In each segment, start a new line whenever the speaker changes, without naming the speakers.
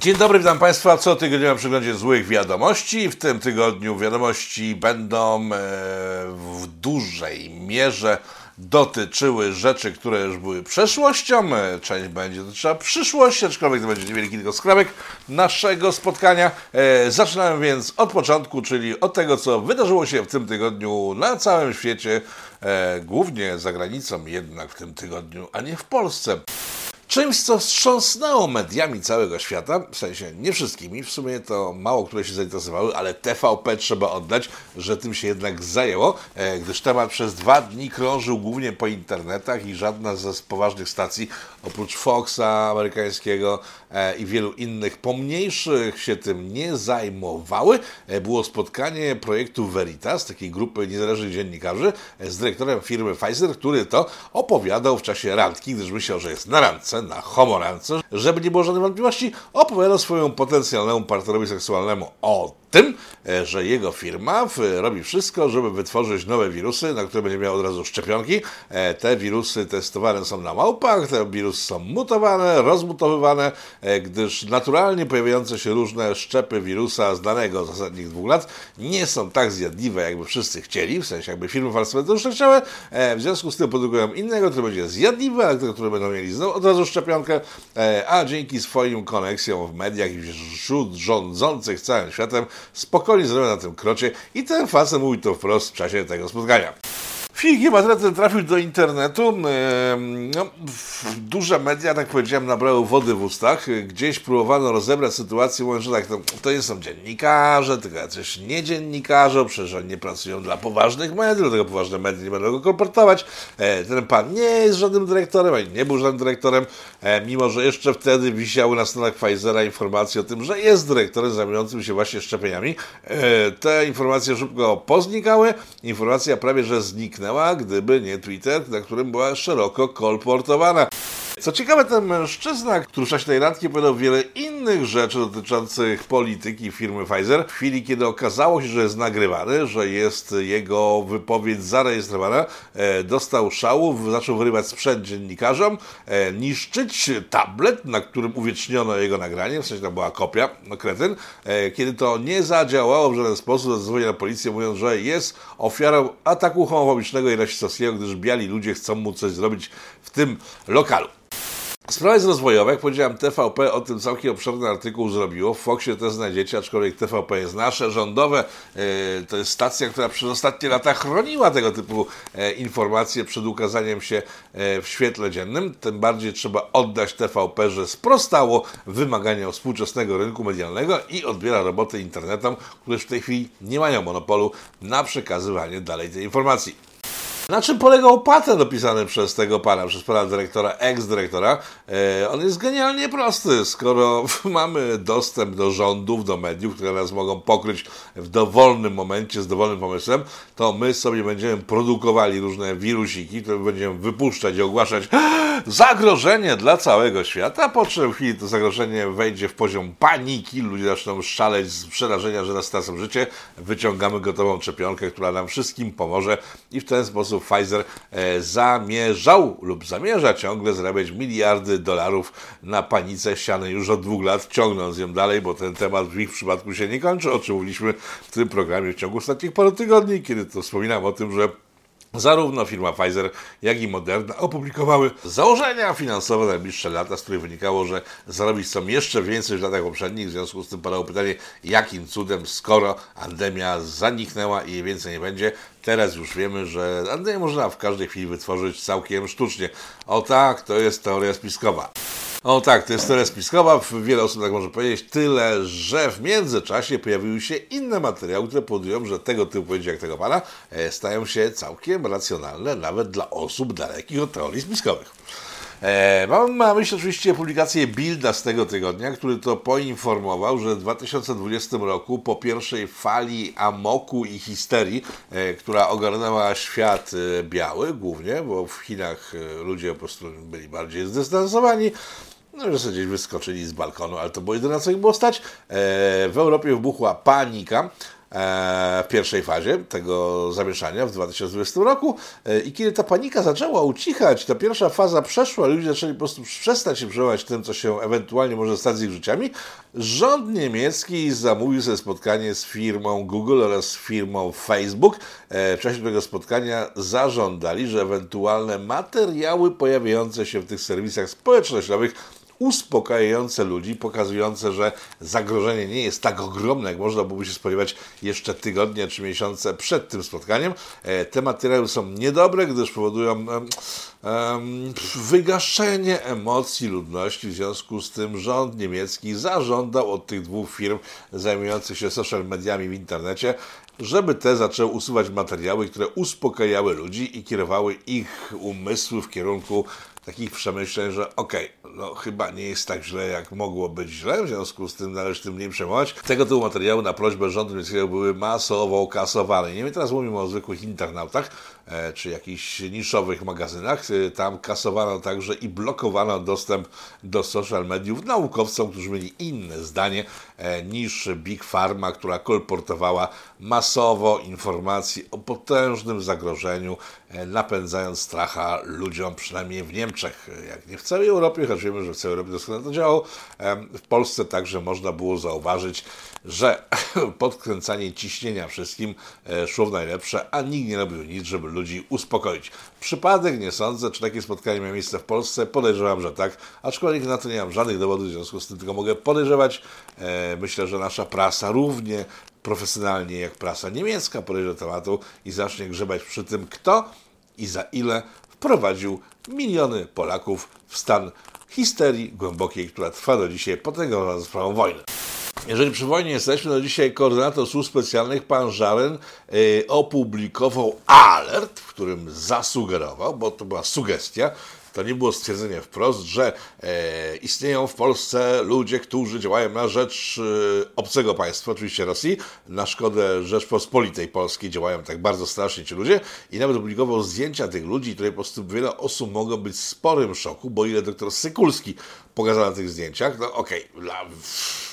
Dzień dobry, witam Państwa w cotygodniowym przeglądzie złych wiadomości. W tym tygodniu wiadomości będą e, w dużej mierze dotyczyły rzeczy, które już były przeszłością. E, Część będzie dotyczyła przyszłości, aczkolwiek to będzie niewielki tylko skrawek naszego spotkania. E, Zaczynamy więc od początku, czyli od tego, co wydarzyło się w tym tygodniu na całym świecie, głównie za granicą jednak w tym tygodniu, a nie w Polsce. Czymś, co wstrząsnęło mediami całego świata, w sensie nie wszystkimi, w sumie to mało które się zainteresowały, ale TVP trzeba oddać, że tym się jednak zajęło, e, gdyż temat przez dwa dni krążył głównie po internetach i żadna ze poważnych stacji, oprócz Foxa amerykańskiego i wielu innych pomniejszych się tym nie zajmowały. E, Było spotkanie projektu Veritas, takiej grupy niezależnych dziennikarzy, e, z dyrektorem firmy Pfizer, który to opowiadał w czasie randki, gdyż myślał, że jest na randce, na homorandce, żeby nie było żadnej wątpliwości, opowiadał swojemu potencjalnemu partnerowi seksualnemu o tym, e, że jego firma robi wszystko, żeby wytworzyć nowe wirusy, na które będzie miał od razu szczepionki. E, Te wirusy testowane są na małpach, te wirusy są mutowane, rozmutowywane, e, gdyż naturalnie pojawiające się różne szczepy wirusa z danego z ostatnich dwóch lat nie są tak zjadliwe, jakby wszyscy chcieli, w sensie jakby firmy farmaceutyczne chciały. W związku z tym produkują innego, który będzie zjadliwy, ale tego, który będą mieli znowu od razu szczepionkę, a dzięki swoim koneksjom w mediach i wśród rządzących całym światem spokojnie zrobią na tym krocie i ten facet mówi to wprost w czasie tego spotkania. Filip Matreten trafił do internetu. No, duże media, tak powiedziałem, nabrały wody w ustach. Gdzieś próbowano rozebrać sytuację, mówiąc, że tak, to, to nie są dziennikarze, tylko jacyś nie dziennikarze, przecież oni nie pracują dla poważnych mediów, dlatego poważne media nie będą go kolportować. E, Ten pan nie jest żadnym dyrektorem, ani nie był żadnym dyrektorem, e, mimo że jeszcze wtedy wisiały na stronach Pfizera informacje o tym, że jest dyrektorem zajmującym się właśnie szczepieniami. E, Te informacje szybko poznikały. Informacja prawie że zniknęła, gdyby nie Twitter, na którym była szeroko kolportowana. Co ciekawe, ten mężczyzna, który w czasie tej randki powiedział wiele innych rzeczy dotyczących polityki firmy Pfizer, w chwili, kiedy okazało się, że jest nagrywany, że jest jego wypowiedź zarejestrowana, e, dostał szału, zaczął wyrywać sprzęt dziennikarzom, e, niszczyć tablet, na którym uwieczniono jego nagranie, w sensie to była kopia, no kretyn. E, kiedy to nie zadziałało w żaden sposób, zadzwonił na policję, mówiąc, że jest ofiarą ataku homofobicznego i rasistowskiego, gdyż biali ludzie chcą mu coś zrobić w tym lokalu. Sprawa jest rozwojowa, jak powiedziałem, TVP o tym całkiem obszerny artykuł zrobiło. W Foxie też znajdziecie, aczkolwiek TVP jest nasze, rządowe. E, To jest stacja, która przez ostatnie lata chroniła tego typu e, informacje przed ukazaniem się e, w świetle dziennym. Tym bardziej trzeba oddać TVP, że sprostało wymaganiom współczesnego rynku medialnego i odbiera roboty internetom, które w tej chwili nie mają monopolu na przekazywanie dalej tej informacji. Na czym polegał patent opisany przez tego pana, przez pana dyrektora, eks-dyrektora? E, on jest genialnie prosty. Skoro mamy dostęp do rządów, do mediów, które nas mogą pokryć w dowolnym momencie z dowolnym pomysłem, to my sobie będziemy produkowali różne wirusiki, które będziemy wypuszczać i ogłaszać zagrożenie dla całego świata, po czym w chwili to zagrożenie wejdzie w poziom paniki, ludzie zaczną szaleć z przerażenia, że nas stracą życie, wyciągamy gotową szczepionkę, która nam wszystkim pomoże i w ten sposób Pfizer e, zamierzał lub zamierza ciągle zarabiać miliardy dolarów na panice sianej już od dwóch lat, ciągnąc ją dalej, bo ten temat w ich przypadku się nie kończy, o czym mówiliśmy w tym programie w ciągu ostatnich paru tygodni, kiedy to wspominam o tym, że Zarówno firma Pfizer, jak i Moderna opublikowały założenia finansowe na najbliższe lata, z których wynikało, że zarobić chcą jeszcze więcej niż w latach poprzednich. W związku z tym padało pytanie, jakim cudem, skoro pandemia zaniknęła i jej więcej nie będzie, teraz już wiemy, że pandemię można w każdej chwili wytworzyć całkiem sztucznie. O tak, to jest teoria spiskowa. O tak, to jest teoria spiskowa, wiele osób tak może powiedzieć, tyle, że w międzyczasie pojawiły się inne materiały, które powodują, że tego typu wypowiedzi jak tego pana e, stają się całkiem racjonalne, nawet dla osób dalekich od teorii spiskowych. E, mam na myśli oczywiście publikację Bilda z tego tygodnia, który to poinformował, że w 2020 roku po pierwszej fali amoku i histerii, e, która ogarnęła świat e, biały głównie, bo w Chinach ludzie po prostu byli bardziej zdystansowani, no w zasadzie wyskoczyli z balkonu, ale to było jedyne, co ich było stać. W Europie wybuchła panika. W pierwszej fazie tego zamieszania w 2020 roku i kiedy ta panika zaczęła ucichać, ta pierwsza faza przeszła, ludzie zaczęli po prostu przestać się przejmować tym, co się ewentualnie może stać z ich życiami, rząd niemiecki zamówił sobie spotkanie z firmą Google oraz firmą Facebook. W czasie tego spotkania zażądali, że ewentualne materiały pojawiające się w tych serwisach społecznościowych uspokajające ludzi, pokazujące, że zagrożenie nie jest tak ogromne, jak można byłoby się spodziewać jeszcze tygodnie czy miesiące przed tym spotkaniem. E, te materiały są niedobre, gdyż powodują wygaszenie emocji ludności. W związku z tym rząd niemiecki zażądał od tych dwóch firm zajmujących się social mediami w internecie, żeby te zaczęły usuwać materiały, które uspokajały ludzi i kierowały ich umysły w kierunku takich przemyśleń, że okej, okay, no chyba nie jest tak źle, jak mogło być źle, w związku z tym należy tym mniej przejmować. Tego typu materiały na prośbę rządu niemieckiego były masowo kasowane. Nie wiem, teraz mówimy o zwykłych internautach, czy jakichś niszowych magazynach. E, tam kasowano także i blokowano dostęp do social mediów naukowcom, którzy mieli inne zdanie e, niż Big Pharma, która kolportowała masowo informacji o potężnym zagrożeniu, napędzając stracha ludziom, przynajmniej w Niemczech, jak nie w całej Europie, chociaż wiemy, że w całej Europie doskonale to działało. W Polsce także można było zauważyć, że podkręcanie ciśnienia wszystkim e, szło w najlepsze, a nikt nie robił nic, żeby ludzi uspokoić. Przypadek nie sądzę, czy takie spotkanie miało miejsce w Polsce. Podejrzewam, że tak, aczkolwiek na to nie mam żadnych dowodów, w związku z tym tylko mogę podejrzewać. E, myślę, że nasza prasa równie profesjonalnie jak prasa niemiecka podejdzie do tematu i zacznie grzebać przy tym, kto i za ile wprowadził miliony Polaków w stan histerii głębokiej, która trwa do dzisiaj po tego sprawą wojny. Jeżeli przy wojnie jesteśmy, to dzisiaj koordynator służb specjalnych, pan Żaren, yy, opublikował alert, w którym zasugerował, bo to była sugestia, to nie było stwierdzenie wprost, że e, istnieją w Polsce ludzie, którzy działają na rzecz e, obcego państwa, oczywiście Rosji, na szkodę Rzeczpospolitej Polskiej działają tak bardzo strasznie ci ludzie i nawet opublikował zdjęcia tych ludzi, które po prostu wiele osób mogą być w sporym szoku, bo ile doktor Sykulski pokazał na tych zdjęciach, no okej, okay, dla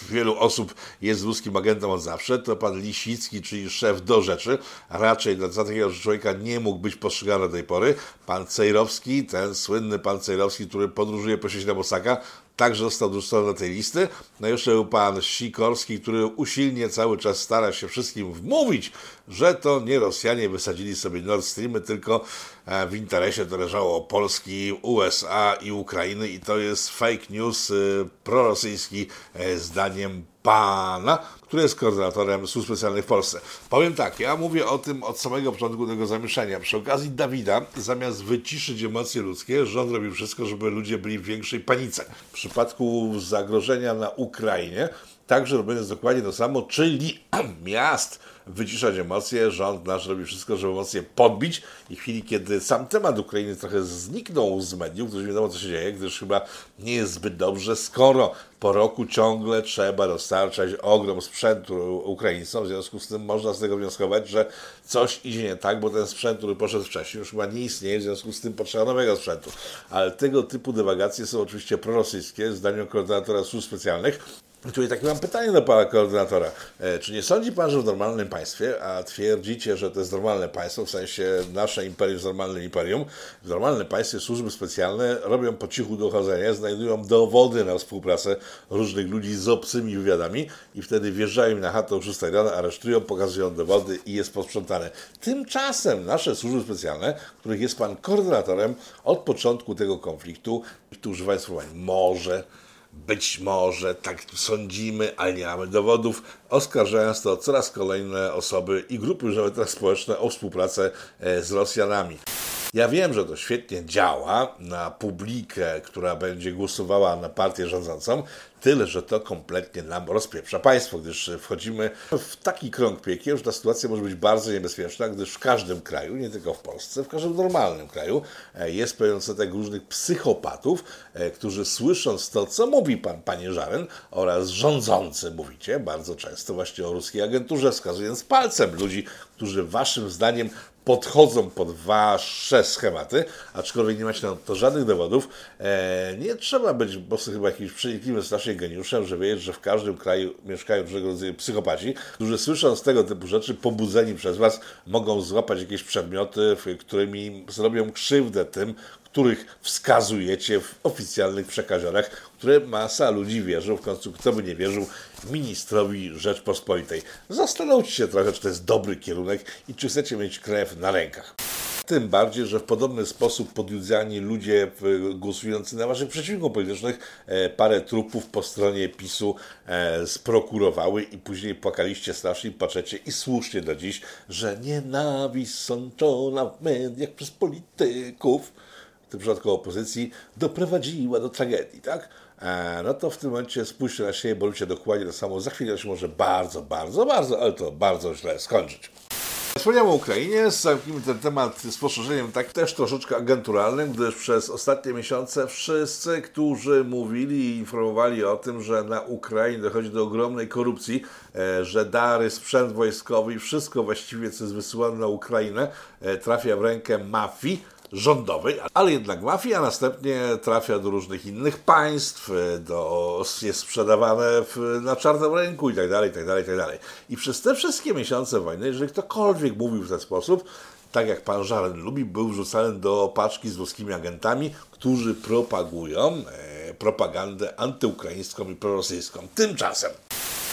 wielu osób jest ruskim agentem od zawsze, to pan Lisicki, czyli szef do rzeczy, raczej dla takiego człowieka nie mógł być postrzegany do tej pory. Pan Cejrowski, ten słynny pan Cejrowski, który podróżuje po świecie na Bosaka, także został dorzucony do tej listy. No i jeszcze był pan Sikorski, który usilnie cały czas stara się wszystkim wmówić, że to nie Rosjanie wysadzili sobie Nord Streamy, tylko e, w interesie to leżało Polski, USA i Ukrainy i to jest fake news y, prorosyjski e, zdaniem pana, który jest koordynatorem służb specjalnych w Polsce. Powiem tak, ja mówię o tym od samego początku tego zamieszania. Przy okazji Dawida, zamiast wyciszyć emocje ludzkie, rząd robił wszystko, żeby ludzie byli w większej panice. W przypadku zagrożenia na Ukrainie, także robiąc dokładnie to samo, czyli miast wyciszać emocje. Rząd nasz robi wszystko, żeby emocje podbić i w chwili, kiedy sam temat Ukrainy trochę zniknął z mediów, to już wiadomo, co się dzieje, gdyż chyba nie jest zbyt dobrze, skoro po roku ciągle trzeba dostarczać ogrom sprzętu Ukraińcom, w związku z tym można z tego wnioskować, że coś idzie nie tak, bo ten sprzęt, który poszedł wcześniej, już chyba nie istnieje, w związku z tym potrzeba nowego sprzętu. Ale tego typu dywagacje są oczywiście prorosyjskie, zdaniem koordynatora służb specjalnych, Tutaj takie mam pytanie do pana koordynatora. E, czy nie sądzi pan, że w normalnym państwie, a twierdzicie, że to jest normalne państwo, w sensie nasze imperium jest normalnym imperium, w normalnym państwie służby specjalne robią po cichu dochodzenie, znajdują dowody na współpracę różnych ludzi z obcymi wywiadami i wtedy wjeżdżają im na chatę o 6 rano, aresztują, pokazują dowody i jest posprzątane. Tymczasem nasze służby specjalne, których jest pan koordynatorem od początku tego konfliktu, tu używają słowa może, być może, tak sądzimy, ale nie mamy dowodów, oskarżając to coraz kolejne osoby i grupy już społeczne o współpracę e, z Rosjanami. Ja wiem, że to świetnie działa na publikę, która będzie głosowała na partię rządzącą, tyle, że to kompletnie nam rozpieprza państwo, gdyż wchodzimy w taki krąg piekiel, że ta sytuacja może być bardzo niebezpieczna, gdyż w każdym kraju, nie tylko w Polsce, w każdym normalnym kraju e, jest pewien setek różnych psychopatów, e, którzy słysząc to, co mówi pan, panie Żaren oraz rządzący mówicie bardzo często właśnie o ruskiej agenturze, wskazując palcem ludzi, którzy waszym zdaniem podchodzą pod wasze schematy, aczkolwiek nie macie na to żadnych dowodów. E, nie trzeba być prostu chyba jakimś przenikliwym strasznie geniuszem, żeby wiedzieć, że w każdym kraju mieszkają różnego rodzaju psychopaci, którzy słysząc tego typu rzeczy, pobudzeni przez was, mogą złapać jakieś przedmioty, którymi zrobią krzywdę tym, których wskazujecie w oficjalnych przekazionach, które masa ludzi wierzy, w końcu kto by nie wierzył ministrowi Rzeczpospolitej. Zastanówcie się trochę, czy to jest dobry kierunek i czy chcecie mieć krew na rękach. Tym bardziej, że w podobny sposób podjudzani ludzie głosujący na waszych przeciwników politycznych e, parę trupów po stronie PiSu e, sprokurowały i później płakaliście strasznie, patrzecie i słusznie do dziś, że nienawiść sączona w mediach przez polityków w tym przypadku opozycji, doprowadziła do tragedii, tak? E, no to w tym momencie spójrzcie na siebie, bo ludzie dokładnie to samo. Za chwilę się może bardzo, bardzo, bardzo, ale to bardzo źle skończyć. Wspomniałem o Ukrainie, zamknijmy ten temat z poszerzeniem tak też troszeczkę agenturalnym, gdyż przez ostatnie miesiące wszyscy, którzy mówili i informowali o tym, że na Ukrainie dochodzi do ogromnej korupcji, e, że dary, sprzęt wojskowy i wszystko właściwie, co jest wysyłane na Ukrainę, e, trafia w rękę mafii, rządowej, ale jednak mafii, a następnie trafia do różnych innych państw, do, jest sprzedawane w, na czarnym rynku itd., itd., itd. I przez te wszystkie miesiące wojny, jeżeli ktokolwiek mówił w ten sposób, tak jak pan Żaren lubi, był wrzucany do paczki z włoskimi agentami, którzy propagują e, propagandę antyukraińską i prorosyjską. Tymczasem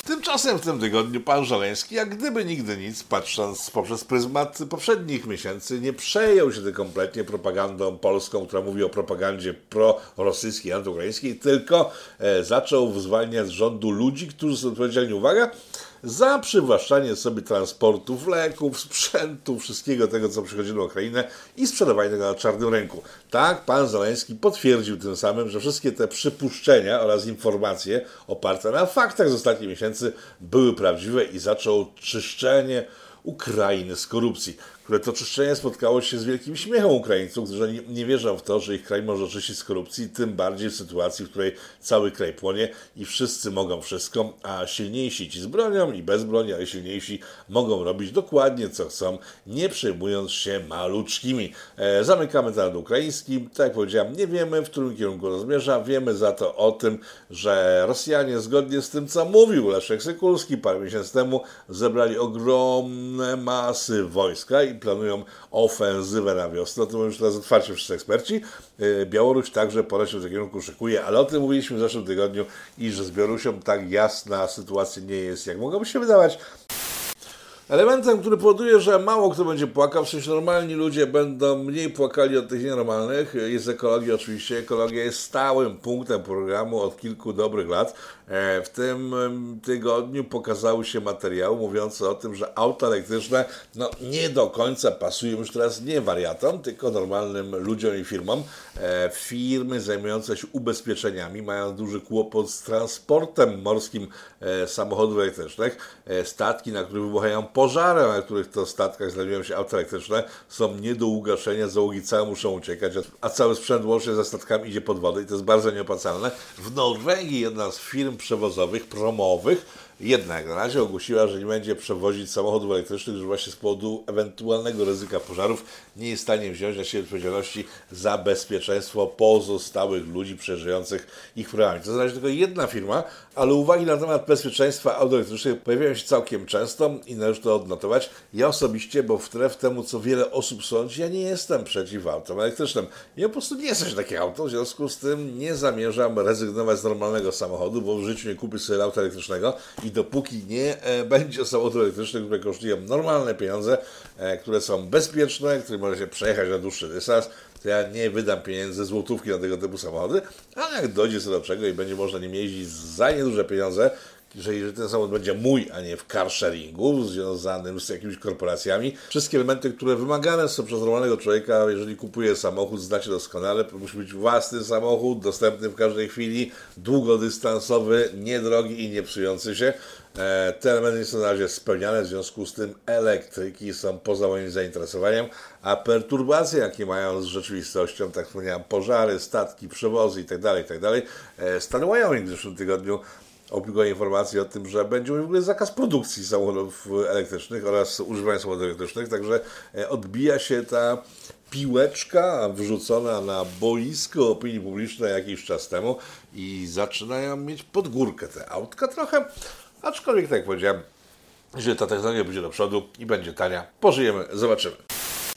Tymczasem w tym tygodniu pan Żeleński, jak gdyby nigdy nic, patrząc poprzez pryzmat poprzednich miesięcy, nie przejął się kompletnie propagandą polską, która mówi o propagandzie prorosyjskiej, antyukraińskiej, tylko e, zaczął zwalniać z rządu ludzi, którzy są odpowiedzialni, uwaga, za przywłaszczanie sobie transportów, leków, sprzętu, wszystkiego tego, co przychodzi na Ukrainę i sprzedawanie tego na czarnym rynku. Tak, pan Zaleński potwierdził tym samym, że wszystkie te przypuszczenia oraz informacje oparte na faktach z ostatnich miesięcy były prawdziwe i zaczął czyszczenie Ukrainy z korupcji które to czyszczenie spotkało się z wielkim śmiechem Ukraińców, którzy nie, nie wierzą w to, że ich kraj może oczyścić z korupcji, tym bardziej w sytuacji, w której cały kraj płonie i wszyscy mogą wszystko, a silniejsi ci z bronią i bez broni, ale silniejsi mogą robić dokładnie co chcą, nie przejmując się maluczkimi. E, zamykamy temat ukraiński. Tak jak powiedziałem, nie wiemy, w którym kierunku to zmierza. Wiemy za to o tym, że Rosjanie, zgodnie z tym, co mówił Leszek Sykulski parę miesięcy temu, zebrali ogromne masy wojska i planują ofensywę na wiosnę. O tym już teraz otwarcie wszyscy eksperci. E, Białoruś także pora się w tym kierunku szykuje, ale o tym mówiliśmy w zeszłym tygodniu i że z Białorusią tak jasna sytuacja nie jest, jak mogłoby się wydawać. Elementem, który powoduje, że mało kto będzie płakał, w sensie normalni ludzie będą mniej płakali od tych nienormalnych, jest ekologia oczywiście. Ekologia jest stałym punktem programu od kilku dobrych lat. E, w tym tygodniu pokazały się materiały mówiące o tym, że auta elektryczne no, nie do końca pasują już teraz nie wariatom, tylko normalnym ludziom i firmom. E, firmy zajmujące się ubezpieczeniami mają duży kłopot z transportem morskim e, samochodów elektrycznych. Statki, na których wybuchają pożary, na których to statkach znajdują się auta elektryczne, są nie do ugaszenia, załogi całe muszą uciekać, a cały sprzęt łącznie ze statkami idzie pod wodę i to jest bardzo nieopłacalne. W Norwegii jedna z firm przewozowych, promowych, jednak na razie ogłosiła, że nie będzie przewozić samochodów elektrycznych, że właśnie z powodu ewentualnego ryzyka pożarów nie jest w stanie wziąć na siebie odpowiedzialności za bezpieczeństwo pozostałych ludzi przejeżdżających ich programami. To znaczy tylko jedna firma, ale uwagi na temat bezpieczeństwa aut elektrycznych pojawiają się całkiem często i należy to odnotować. Ja osobiście, bo wbrew temu, co wiele osób sądzi, ja nie jestem przeciw autom elektrycznym. Ja po prostu nie chcę takie auto, w związku z tym nie zamierzam rezygnować z normalnego samochodu, bo w życiu nie kupię sobie auta elektrycznego i dopóki nie e, będzie samochodu elektrycznego, które kosztują normalne pieniądze, e, które są bezpieczne, które może się przejechać na dłuższy dystans, to ja nie wydam pieniędzy, złotówki na tego typu samochody, ale jak dojdzie co do czego i będzie można nim jeździć za nieduże pieniądze, że jeżeli ten samochód będzie mój, a nie w car sharingu związanym z jakimiś korporacjami, wszystkie elementy, które wymagane są przez normalnego człowieka, jeżeli kupuje samochód, znacie doskonale, musi być własny samochód, dostępny w każdej chwili, długodystansowy, niedrogi i nie psujący się. E, te elementy są na razie spełniane, w związku z tym elektryki są poza moim zainteresowaniem, a perturbacje, jakie mają z rzeczywistością, tak wspomniałem, pożary, statki, przewozy itd., tak itd., tak e, stanęłają w zeszłym tygodniu opublikowanie informacji o tym, że będzie w ogóle zakaz produkcji samochodów elektrycznych oraz używania samochodów elektrycznych, także e, odbija się ta piłeczka wrzucona na boisko opinii publicznej jakiś czas temu i zaczynają mieć podgórkę te autka trochę, aczkolwiek tak jak powiedziałem, że ta technologia będzie do przodu i będzie tania, pożyjemy, zobaczymy.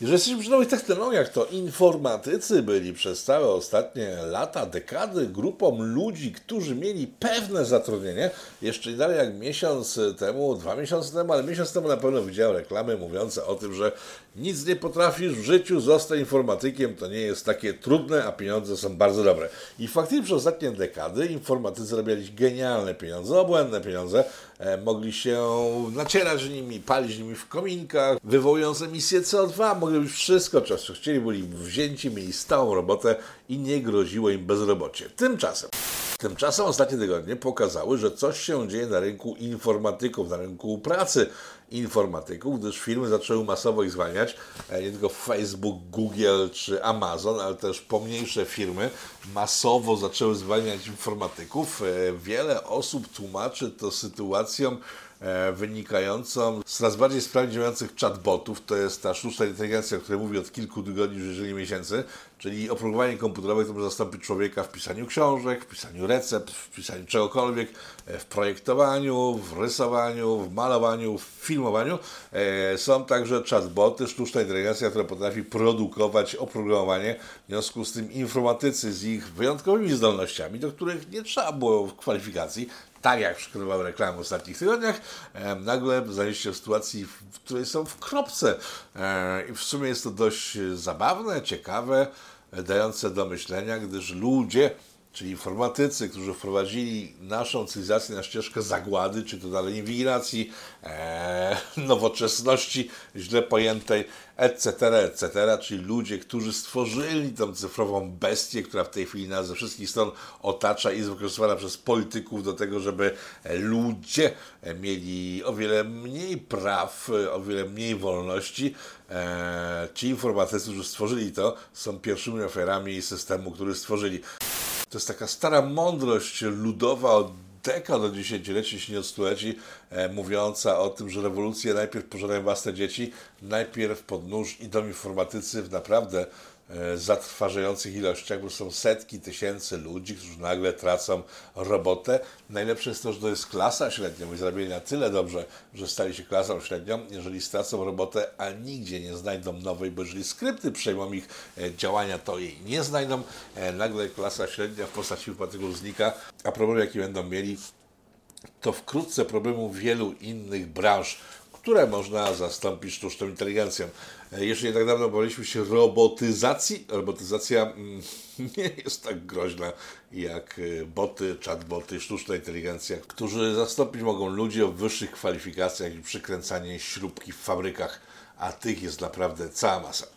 Jeżeli jesteśmy przy nowych technologiach, to informatycy byli przez całe ostatnie lata, dekady grupą ludzi, którzy mieli pewne zatrudnienie. Jeszcze nie dalej jak miesiąc temu, dwa miesiące temu, ale miesiąc temu na pewno widziałem reklamy mówiące o tym, że nic nie potrafisz w życiu, zostań informatykiem, to nie jest takie trudne, a pieniądze są bardzo dobre. I faktycznie przez ostatnie dekady informatycy robiali genialne pieniądze, obłędne pieniądze, mogli się nacierać nimi, palić nimi w kominkach, wywołując emisję CO2, mogli robić wszystko, co chcieli, byli wzięci, mieli stałą robotę i nie groziło im bezrobocie. Tymczasem Tymczasem ostatnie tygodnie pokazały, że coś się dzieje na rynku informatyków, na rynku pracy informatyków, gdyż firmy zaczęły masowo ich zwalniać, e, nie tylko Facebook, Google czy Amazon, ale też pomniejsze firmy masowo zaczęły zwalniać informatyków. E, wiele osób tłumaczy to sytuacją wynikającą z coraz bardziej sprawnie działających chatbotów. To jest ta sztuczna inteligencja, o której mówię od kilku tygodni, jeżeli miesięcy, czyli oprogramowanie komputerowe, które może zastąpić człowieka w pisaniu książek, w pisaniu recept, w pisaniu czegokolwiek, e, w projektowaniu, w rysowaniu, w malowaniu, w filmowaniu. E, są także chatboty, sztuczna inteligencja, która potrafi produkować oprogramowanie. W związku z tym informatycy z ich wyjątkowymi zdolnościami, do których nie trzeba było kwalifikacji, tak jak przekonywały reklamy w ostatnich tygodniach, nagle znaleźli się w sytuacji, w której są w kropce. E, I w sumie jest to dość zabawne, ciekawe, dające do myślenia, gdyż ludzie, czyli informatycy, którzy wprowadzili naszą cywilizację na ścieżkę zagłady, czy to dalej inwigilacji, e, nowoczesności źle pojętej, etc., etc., czyli ludzie, którzy stworzyli tą cyfrową bestię, która w tej chwili nas ze wszystkich stron otacza i jest wykorzystywana przez polityków do tego, żeby ludzie mieli o wiele mniej praw, o wiele mniej wolności. E, ci informatycy, którzy stworzyli to, są pierwszymi ofiarami systemu, który stworzyli. To jest taka stara mądrość ludowa od dekad, od dziesięcioleci, jeśli nie od stuleci, e, mówiąca o tym, że rewolucje najpierw pożerają własne dzieci, najpierw pod nóż idą informatycy w naprawdę zatrważających ilościach, bo są setki tysięcy ludzi, którzy nagle tracą robotę. Najlepsze jest to, że to jest klasa średnia, bo zrobili na tyle dobrze, że stali się klasą średnią, jeżeli stracą robotę, a nigdzie nie znajdą nowej, bo jeżeli skrypty przejmą ich e, działania, to jej nie znajdą. E, nagle klasa średnia w postaci wypadków znika, a problemy, jakie będą mieli, to wkrótce problemu wielu innych branż, które można zastąpić sztuczną inteligencją. E, jeszcze nie tak dawno baliśmy się robotyzacji. Robotyzacja mm, nie jest tak groźna jak e, boty, chatboty, sztuczna inteligencja, którzy zastąpić mogą ludzi o wyższych kwalifikacjach i przykręcanie śrubki w fabrykach, a tych jest naprawdę cała masa.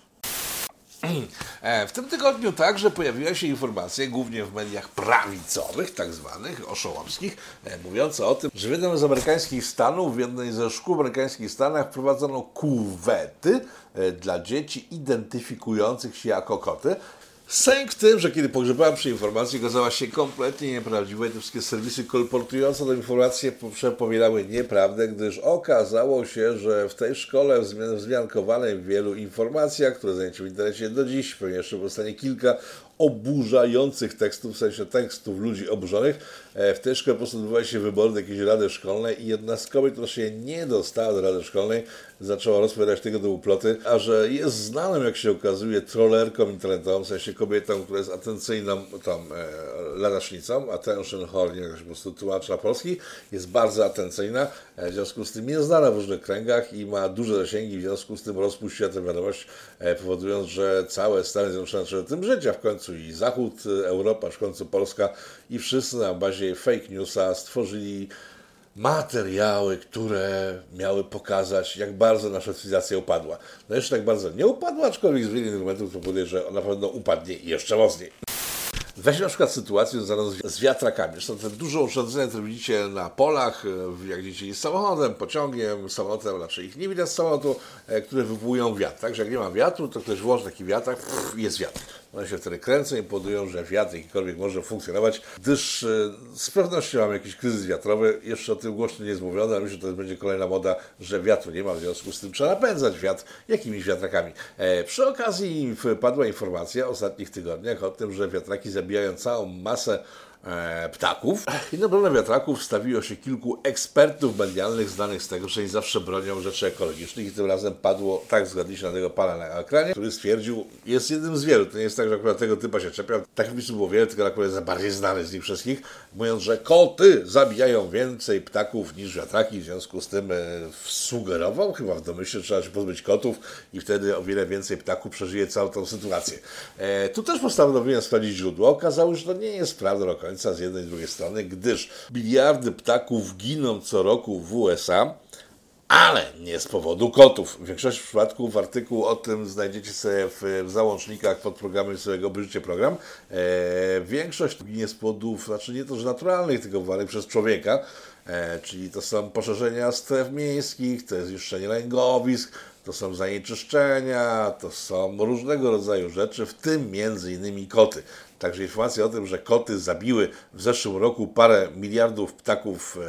E, w tym tygodniu także pojawiła się informacja, głównie w mediach prawicowych, tak zwanych, oszołomskich, e, mówiąca o tym, że w jednym z amerykańskich stanów, w jednej ze szkół amerykańskich stanach wprowadzono kuwety e, dla dzieci identyfikujących się jako koty. Sęk w tym, że kiedy pogrzebałem przy informacji, okazała się kompletnie nieprawdziwa i te wszystkie serwisy kolportujące tę informację przepowiadały nieprawdę, gdyż okazało się, że w tej szkole wzmiankowanej w wielu informacjach, które znajdziecie w internecie do dziś, pewnie jeszcze powstanie kilka oburzających tekstów, w sensie tekstów ludzi oburzonych. E, w tej szkole po prostu odbywały się wybory do jakiejś rady szkolnej i jedna z kobiet, która się nie dostała do rady szkolnej, zaczęła rozpowiadać tego typu ploty, a że jest znaną, jak się okazuje, trollerką internetową, w sensie kobietą, która jest atencyjną tą e, ladacznicą, attention wiem, jak się po prostu tłumaczy na polski, jest bardzo atencyjna, e, w związku z tym jest znana w różnych kręgach i ma duże zasięgi, w związku z tym rozpuściła tę wiadomość, e, powodując, że całe Stany Zjednoczone zaczęły tym żyć, a w końcu i Zachód, Europa, w końcu Polska i wszyscy na bazie fake newsa stworzyli materiały, które miały pokazać, jak bardzo nasza cywilizacja upadła. No jeszcze tak bardzo nie upadła, aczkolwiek z wielu argumentów powoduje, że ona na pewno upadnie jeszcze mocniej. Weźmy na przykład sytuację związaną z wiatrakami. Zresztą te duże urządzenia, które widzicie na polach, jak jeździcie samochodem, pociągiem, samolotem, raczej ich nie widać z samolotu, e, które wywołują wiatr. Także jak nie ma wiatru, to ktoś włoży taki wiatrak, jest wiatr. One się wtedy kręcą i powodują, że wiatr jakikolwiek może funkcjonować, gdyż e, z pewnością mamy jakiś kryzys wiatrowy, jeszcze o tym głośno nie jest mówione, ale myślę, że to będzie kolejna moda, że wiatru nie ma, w związku z tym trzeba napędzać wiatr jakimiś wiatrakami. E, przy okazji padła informacja w ostatnich tygodniach o tym, że wiatraki zabijają całą masę e, ptaków. I na obronę wiatraków wstawiło się kilku ekspertów medialnych znanych z tego, że nie zawsze bronią rzeczy ekologicznych i tym razem padło, tak zgadliście na tego pana na ekranie, który stwierdził, jest jednym z wielu, to nie jest tak, że akurat tego typa się czepiał, takich wpisów było wiele, tylko akurat jest bardziej znany z nich wszystkich, mówiąc, że koty zabijają więcej ptaków niż wiatraki, w związku z tym e, sugerował, chyba w domyśle trzeba się pozbyć kotów i wtedy o wiele więcej ptaków przeżyje całą tą sytuację. E, tu też postanowiłem sprawdzić źródło, okazało się, że to nie jest prawda końca z jednej i drugiej strony, gdyż miliardy ptaków giną co roku w USA, ale nie z powodu kotów. W większości przypadków artykuł o tym znajdziecie sobie w, w załącznikach pod programem swojego Obejrzyjcie program. E, większość ginie z powodów, znaczy nie to, że naturalnych, tylko wywołanych przez człowieka, e, czyli to są poszerzenia stref miejskich, to jest zniszczenie lęgowisk, to są zanieczyszczenia, to są różnego rodzaju rzeczy, w tym między innymi koty. Także informacja o tym, że koty zabiły w zeszłym roku parę miliardów ptaków e,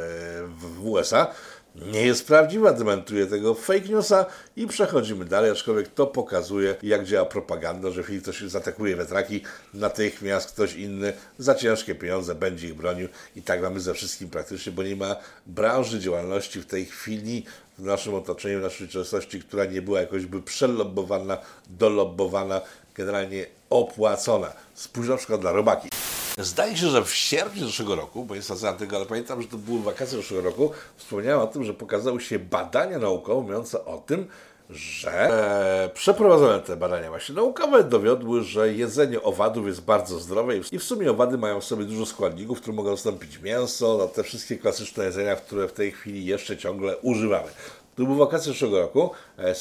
w USA, nie jest prawdziwa, dementuje tego fake newsa i przechodzimy dalej, aczkolwiek to pokazuje, jak działa propaganda, że jeśli ktoś zaatakuje wetraki, natychmiast ktoś inny za ciężkie pieniądze będzie ich bronił i tak mamy ze wszystkim praktycznie, bo nie ma branży działalności w tej chwili w naszym otoczeniu, w naszej rzeczywistości, która nie była jakoś by przelobbowana, dolobbowana, generalnie opłacona. Spójrz na przykład na robaki. Zdaje się, że w sierpniu zeszłego roku, bo jest na tego, ale pamiętam, że to były wakacje zeszłego roku, wspomniałem o tym, że pokazały się badania naukowe mówiące o tym, że e, przeprowadzone te badania właśnie naukowe dowiodły, że jedzenie owadów jest bardzo zdrowe i w sumie owady mają w sobie dużo składników, które mogą zastąpić mięso, no, te wszystkie klasyczne jedzenia, które w tej chwili jeszcze ciągle używamy. To były wakacje zeszłego roku. E,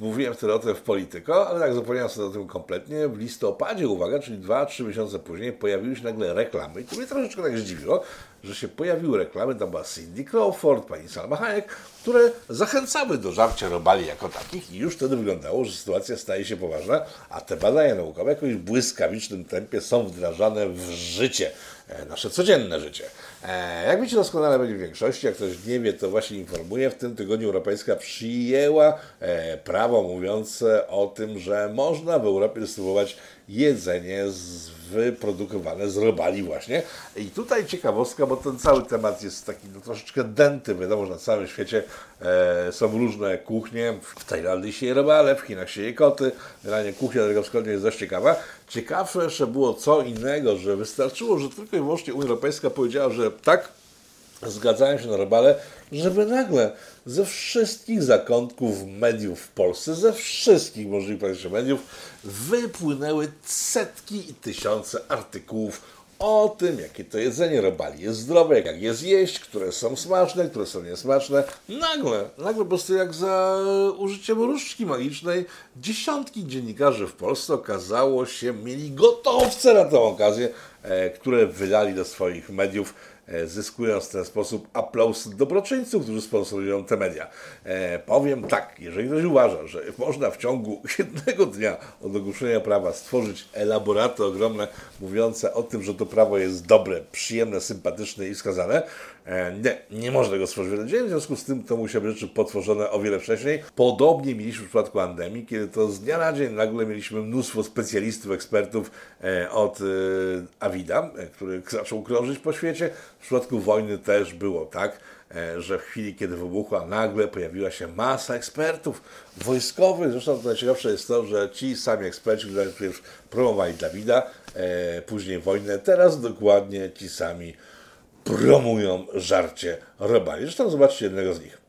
mówiłem wtedy o tym w Polityko, ale tak zapomniałem sobie o tym kompletnie. W listopadzie, uwaga, czyli 2-3 miesiące później, pojawiły się nagle reklamy. I to mnie troszeczkę tak zdziwiło, że się pojawiły reklamy. Tam była Cindy Crawford, pani Salma Hayek, które zachęcały do żarcia robali jako takich. I już wtedy wyglądało, że sytuacja staje się poważna, a te badania naukowe w błyskawicznym tempie są wdrażane w życie. E, nasze codzienne życie. E, jak wiecie doskonale będzie w większości, jak ktoś nie wie, to właśnie informuję, w tym tygodniu Europejska przyjęła e, prawo mówiące o tym, że można w Europie dystrybuować jedzenie z, wyprodukowane z robali właśnie. I tutaj ciekawostka, bo ten cały temat jest taki no, troszeczkę denty. Wiadomo, że na całym świecie e, są różne kuchnie. W Tajlandii się je robale, w Chinach się je koty. Generalnie kuchnia dalekowschodnia jest dość ciekawa. Ciekawsze jeszcze było co innego, że wystarczyło, że tylko i wyłącznie Unia Europejska powiedziała, że tak, zgadzają się na robale, żeby nagle ze wszystkich zakątków mediów w Polsce, ze wszystkich możliwych mediów, wypłynęły setki i tysiące artykułów o tym, jakie to jedzenie robali jest zdrowe, jak je zjeść, które są smaczne, które są niesmaczne. Nagle, nagle po prostu jak za użyciem różdżki magicznej dziesiątki dziennikarzy w Polsce okazało się, mieli gotowce na tę okazję, e, które wydali do swoich mediów zyskując w ten sposób aplauz dobroczyńców, którzy sponsorują te media. E, powiem tak, jeżeli ktoś uważa, że można w ciągu jednego dnia od ogłoszenia prawa stworzyć elaboraty ogromne, mówiące o tym, że to prawo jest dobre, przyjemne, sympatyczne i wskazane, e, nie, nie można go stworzyć w dzień, w związku z tym to musiały rzeczy potworzone o wiele wcześniej. Podobnie mieliśmy w przypadku pandemii, kiedy to z dnia na dzień nagle mieliśmy mnóstwo specjalistów, ekspertów e, od e, Avida, który zaczął krążyć po świecie, w przypadku wojny też było tak, e, że w chwili, kiedy wybuchła, nagle pojawiła się masa ekspertów wojskowych. Zresztą najciekawsze jest to, że ci sami eksperci, którzy najpierw promowali Dawida, e, później wojnę, teraz dokładnie ci sami promują żarcie robali. Zresztą zobaczcie jednego z nich.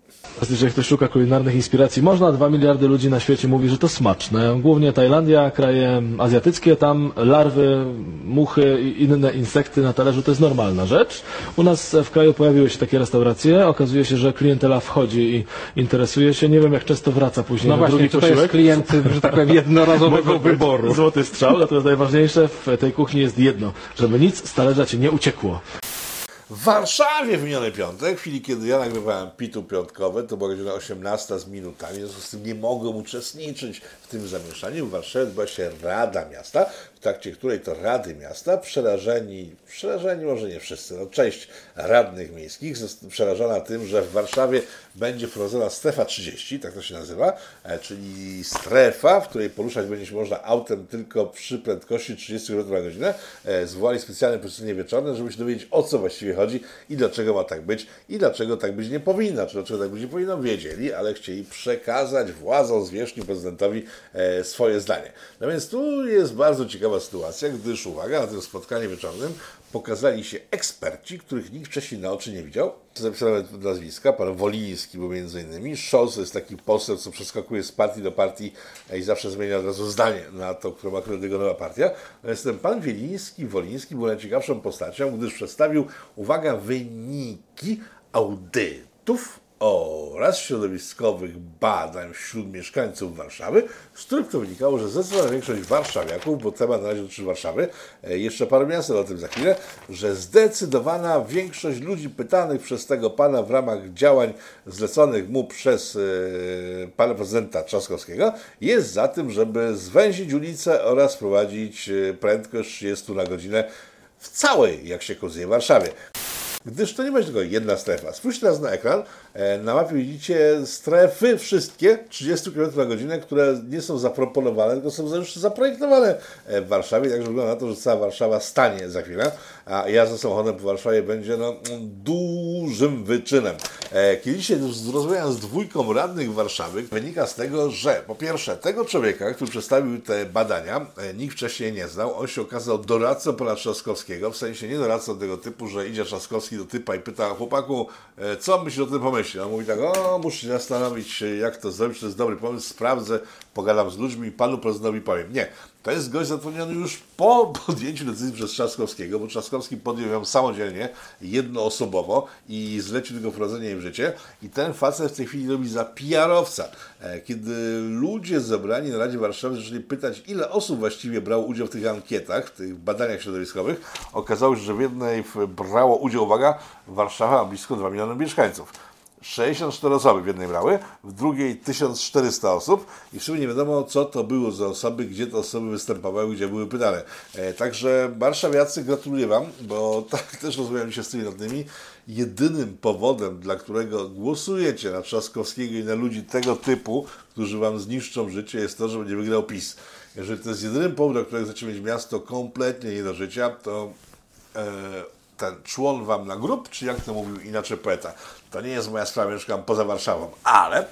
Że ktoś szuka kulinarnych inspiracji, można. Dwa miliardy ludzi na świecie mówi, że to smaczne. Głównie Tajlandia, kraje azjatyckie, tam larwy, muchy i inne insekty na talerzu to jest normalna rzecz. U nas w kraju pojawiły się takie restauracje. Okazuje się, że klientela wchodzi i interesuje się. Nie wiem, jak często wraca później
no
na
właśnie,
drugi
to
posiłek.
jest klient, że tak powiem, jednorazowego wyboru.
Złoty strzał, natomiast najważniejsze w tej kuchni jest jedno, żeby nic z talerza ci nie uciekło.
W Warszawie w miniony piątek, w chwili kiedy ja nagrywałem pitu piątkowe, to była godzina 18 z minutami, w związku z tym nie mogłem uczestniczyć w tym zamieszaniu. W Warszawie odbyła się Rada Miasta, trakcie której to Rady Miasta, przerażeni, przerażeni może nie wszyscy, no część radnych miejskich przerażona tym, że w Warszawie będzie wprowadzona strefa 30, tak to się nazywa, e, czyli strefa, w której poruszać będzie się można autem tylko przy prędkości 30 km na godzinę. E, Zwołali specjalne posiedzenie wieczorne, żeby się dowiedzieć o co właściwie chodzi i dlaczego ma tak być i dlaczego tak być nie powinno, czy dlaczego tak być nie powinno, wiedzieli, ale chcieli przekazać władzom zwierzchni prezydentowi e, swoje zdanie. No więc tu jest bardzo ciekawa sytuacja, gdyż uwaga, na tym spotkaniu wieczornym pokazali się eksperci, których nikt wcześniej na oczy nie widział. Zapisałem nazwiska, pan Woliński był między innymi. Scholz jest taki poseł, co przeskakuje z partii do partii i zawsze zmienia od razu zdanie na to, którą akurat jego nowa partia. Natomiast ten pan Wieliński, Woliński był najciekawszą postacią, gdyż przedstawił, uwaga, wyniki audytów oraz środowiskowych badań wśród mieszkańców Warszawy, z których to wynikało, że zdecydowana większość warszawiaków, bo temat na razie dotyczy Warszawy, e, jeszcze parę miast, ale o tym za chwilę, że zdecydowana większość ludzi pytanych przez tego pana w ramach działań zleconych mu przez e, pana prezydenta Trzaskowskiego jest za tym, żeby zwęzić ulicę oraz wprowadzić e, prędkość 30 na godzinę w całej, jak się okazuje, Warszawie. Gdyż to nie będzie tylko jedna strefa. Spójrzcie teraz na ekran. E, Na mapie widzicie strefy wszystkie 30 km na godzinę, które nie są zaproponowane, tylko są już zaprojektowane e, w Warszawie. Także wygląda na to, że cała Warszawa stanie za chwilę, a jazda samochodem po Warszawie będzie no, dużym wyczynem. E, Kiedy dzisiaj rozmawiałem z dwójką radnych Warszawy, wynika z tego, że po pierwsze tego człowieka, który przedstawił te badania, e, nikt wcześniej nie znał. On się okazał doradcą pana Trzaskowskiego, w sensie nie doradcą tego typu, że idzie Trzaskowski do typa i pyta chłopaku, e, co myślisz o tym pomyśle? On mówi tak, o, muszę się zastanowić, jak to zrobić, to jest dobry pomysł, sprawdzę, pogadam z ludźmi i panu prezydentowi powiem. Nie, to jest gość zatrudniony już po podjęciu decyzji przez Trzaskowskiego, bo Trzaskowski podjął ją samodzielnie, jednoosobowo i zlecił tylko wprowadzenie jej w życie. I ten facet w tej chwili robi za PR-owca. E, Kiedy ludzie zebrani na Radzie Warszawy zaczęli pytać, ile osób właściwie brało udział w tych ankietach, w tych badaniach środowiskowych, okazało się, że w jednej brało udział, uwaga, Warszawa blisko 2 miliony mieszkańców. 64 osoby w jednej brały, w drugiej 1400 osób i w sumie nie wiadomo, co to było za osoby, gdzie te osoby występowały, gdzie były pytane. E, także warszawiacy gratuluję Wam, bo tak też rozmawiam się z tymi radnymi. Jedynym powodem, dla którego głosujecie na Trzaskowskiego i na ludzi tego typu, którzy Wam zniszczą życie, jest to, że będzie wygrał PiS. Jeżeli to jest jedynym powodem, dla którego chcecie mieć miasto kompletnie nie do życia, to e, ten człon wam na grób, czy jak to mówił inaczej poeta. To nie jest moja sprawa, mieszkam poza Warszawą, ale...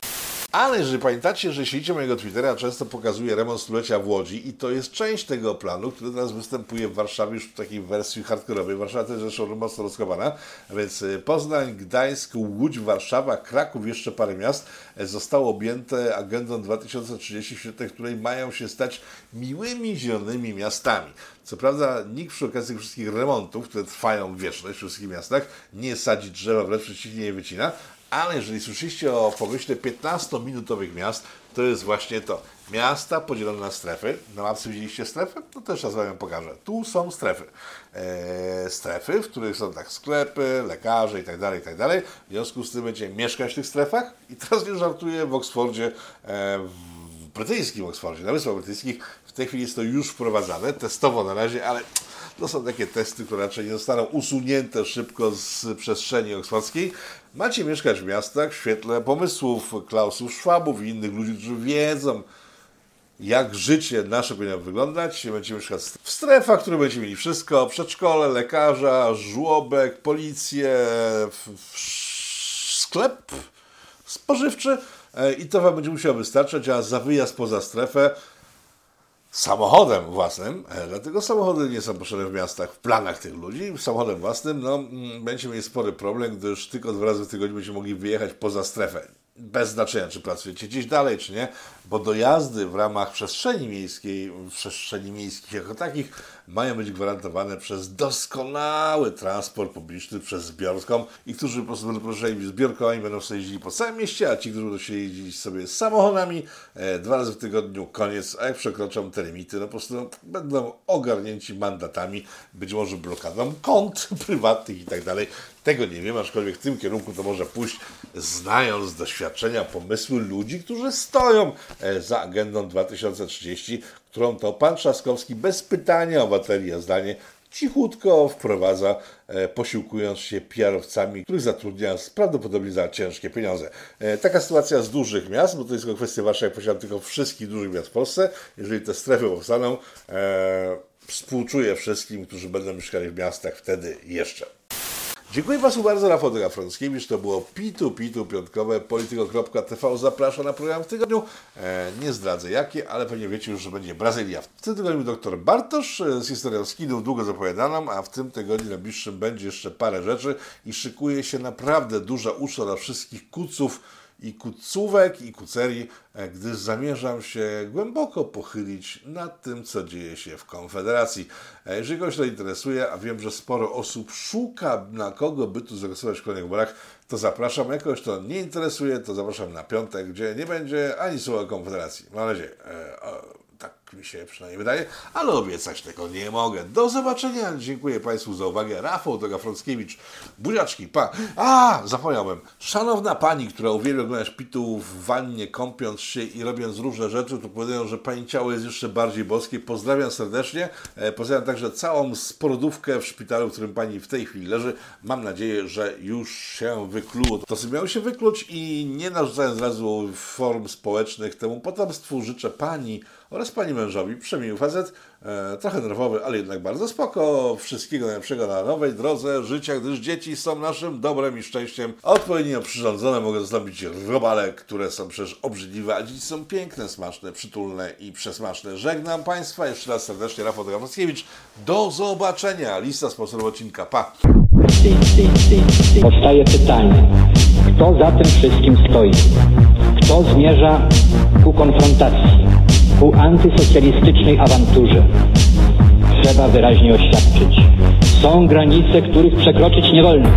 Ale jeżeli pamiętacie, że śledzicie mojego Twittera, często pokazuję remont stulecia w Łodzi i to jest część tego planu, który teraz występuje w Warszawie już w takiej wersji hardkorowej. Warszawa też zresztą mocno rozkopana, więc y, Poznań, Gdańsk, Łódź, Warszawa, Kraków, jeszcze parę miast e, zostało objęte agendą 2030, w której mają się stać miłymi, zielonymi miastami. Co prawda nikt przy okazji wszystkich remontów, które trwają wieczność we wszystkich miastach, nie sadzi drzewa, wręcz przeciwnie je wycina, ale jeżeli słyszeliście o pomyśle 15-minutowych miast, to jest właśnie to. Miasta podzielone na strefy. Na mapce widzieliście strefy? No też raz Wam pokażę. Tu są strefy. Eee, strefy, w których są tak sklepy, lekarze i tak dalej, tak dalej. W związku z tym będziecie mieszkać w tych strefach. I teraz nie żartuję, w Oksfordzie, e, w brytyjskim Oksfordzie, na Wyspach Brytyjskich, w tej chwili jest to już wprowadzane, testowo na razie, ale to są takie testy, które raczej nie zostaną usunięte szybko z przestrzeni oksfordzkiej. Macie mieszkać w miastach w świetle pomysłów Klausów Schwabów i innych ludzi, którzy wiedzą, jak życie nasze powinno wyglądać. Będziemy mieszkać w strefach, które będziecie mieli wszystko. Przedszkole, lekarza, żłobek, policję, w, w, sklep spożywczy e, i to Wam będzie musiało wystarczać, a za wyjazd poza strefę samochodem własnym, e, dlatego samochody nie są potrzebne w miastach, w planach tych ludzi, samochodem własnym, no, mm, będziecie mieli spory problem, gdyż tylko dwa razy w tygodniu będziecie mogli wyjechać poza strefę. Bez znaczenia, czy pracujecie gdzieś dalej, czy nie, bo dojazdy w ramach przestrzeni miejskiej, przestrzeni miejskich jako takich, mają być gwarantowane przez doskonały transport publiczny, przez zbiorką. I którzy po prostu będą poruszali zbiorkami, będą sobie jeździli po całym mieście, a ci, którzy będą się jeździć sobie samochodami, e, dwa razy w tygodniu, koniec, a jak przekroczą te limity, no po prostu będą ogarnięci mandatami, być może blokadą kont prywatnych i tak dalej. Tego nie wiem, aczkolwiek w tym kierunku to może pójść, znając doświadczenia pomysły ludzi, którzy stoją e, za agendą 2030, to pan Trzaskowski bez pytania o baterię zdanie cichutko wprowadza, e, posiłkując się PR-owcami, których zatrudnia prawdopodobnie za ciężkie pieniądze. E, taka sytuacja z dużych miast, bo to jest tylko kwestia wasza, jak posiadam tylko wszystkich dużych miast w Polsce. Jeżeli te strefy powstaną, e, współczuję wszystkim, którzy będą mieszkali w miastach wtedy jeszcze. Dziękuję Państwu bardzo, Rafał Frąckiewicz. To było Pitu Pitu piątkowe. Polityko.tv zaprasza na program w tygodniu. E, nie zdradzę jakie, ale pewnie wiecie już, że będzie Brazylia. W tym tygodniu dr Bartosz e, z historią skinów długo zapowiadaną, a w tym tygodniu najbliższym będzie jeszcze parę rzeczy i szykuje się naprawdę duża usza dla wszystkich kuców i kucówek i kucerii, e, gdyż zamierzam się głęboko pochylić nad tym, co dzieje się w Konfederacji. E, jeżeli kogoś to interesuje, a wiem, że sporo osób szuka, na kogo by tu zagłosować w kolejnych wyborach, to zapraszam. Jak kogoś to nie interesuje, to zapraszam na piątek, gdzie nie będzie ani słowa Konfederacji. Mam nadzieję. Tak mi się przynajmniej wydaje, ale obiecać tego nie mogę. Do zobaczenia. Dziękuję Państwu za uwagę. Rafał Dogafrąckiewicz. Buziaczki, pa. A, zapomniałem. Szanowna Pani, która uwielbia oglądać pitu w wannie, kąpiąc się i robiąc różne rzeczy, to powiadają, że Pani ciało jest jeszcze bardziej boskie. Pozdrawiam serdecznie. E, pozdrawiam także całą sporodówkę w szpitalu, w którym Pani w tej chwili leży. Mam nadzieję, że już się wykluło. To sobie miało się wykluć i nie narzucając razu form społecznych temu potomstwu życzę Pani oraz pani mężowi, przemiły facet, e, trochę nerwowy, ale jednak bardzo spoko. Wszystkiego najlepszego na nowej drodze życia, gdyż dzieci są naszym dobrem i szczęściem. Odpowiednio przyrządzone mogą zastąpić robale, które są przecież obrzydliwe, a dzieci są piękne, smaczne, przytulne i przesmaczne. Żegnam Państwa jeszcze raz serdecznie, Rafał Dramowskiewicz. Do zobaczenia. Lista sponsorów odcinka. Pa!
Powstaje pytanie, kto za tym wszystkim stoi? Kto zmierza ku konfrontacji? Ku antysocjalistycznej awanturze. Trzeba wyraźnie oświadczyć. Są granice, których przekroczyć nie wolno.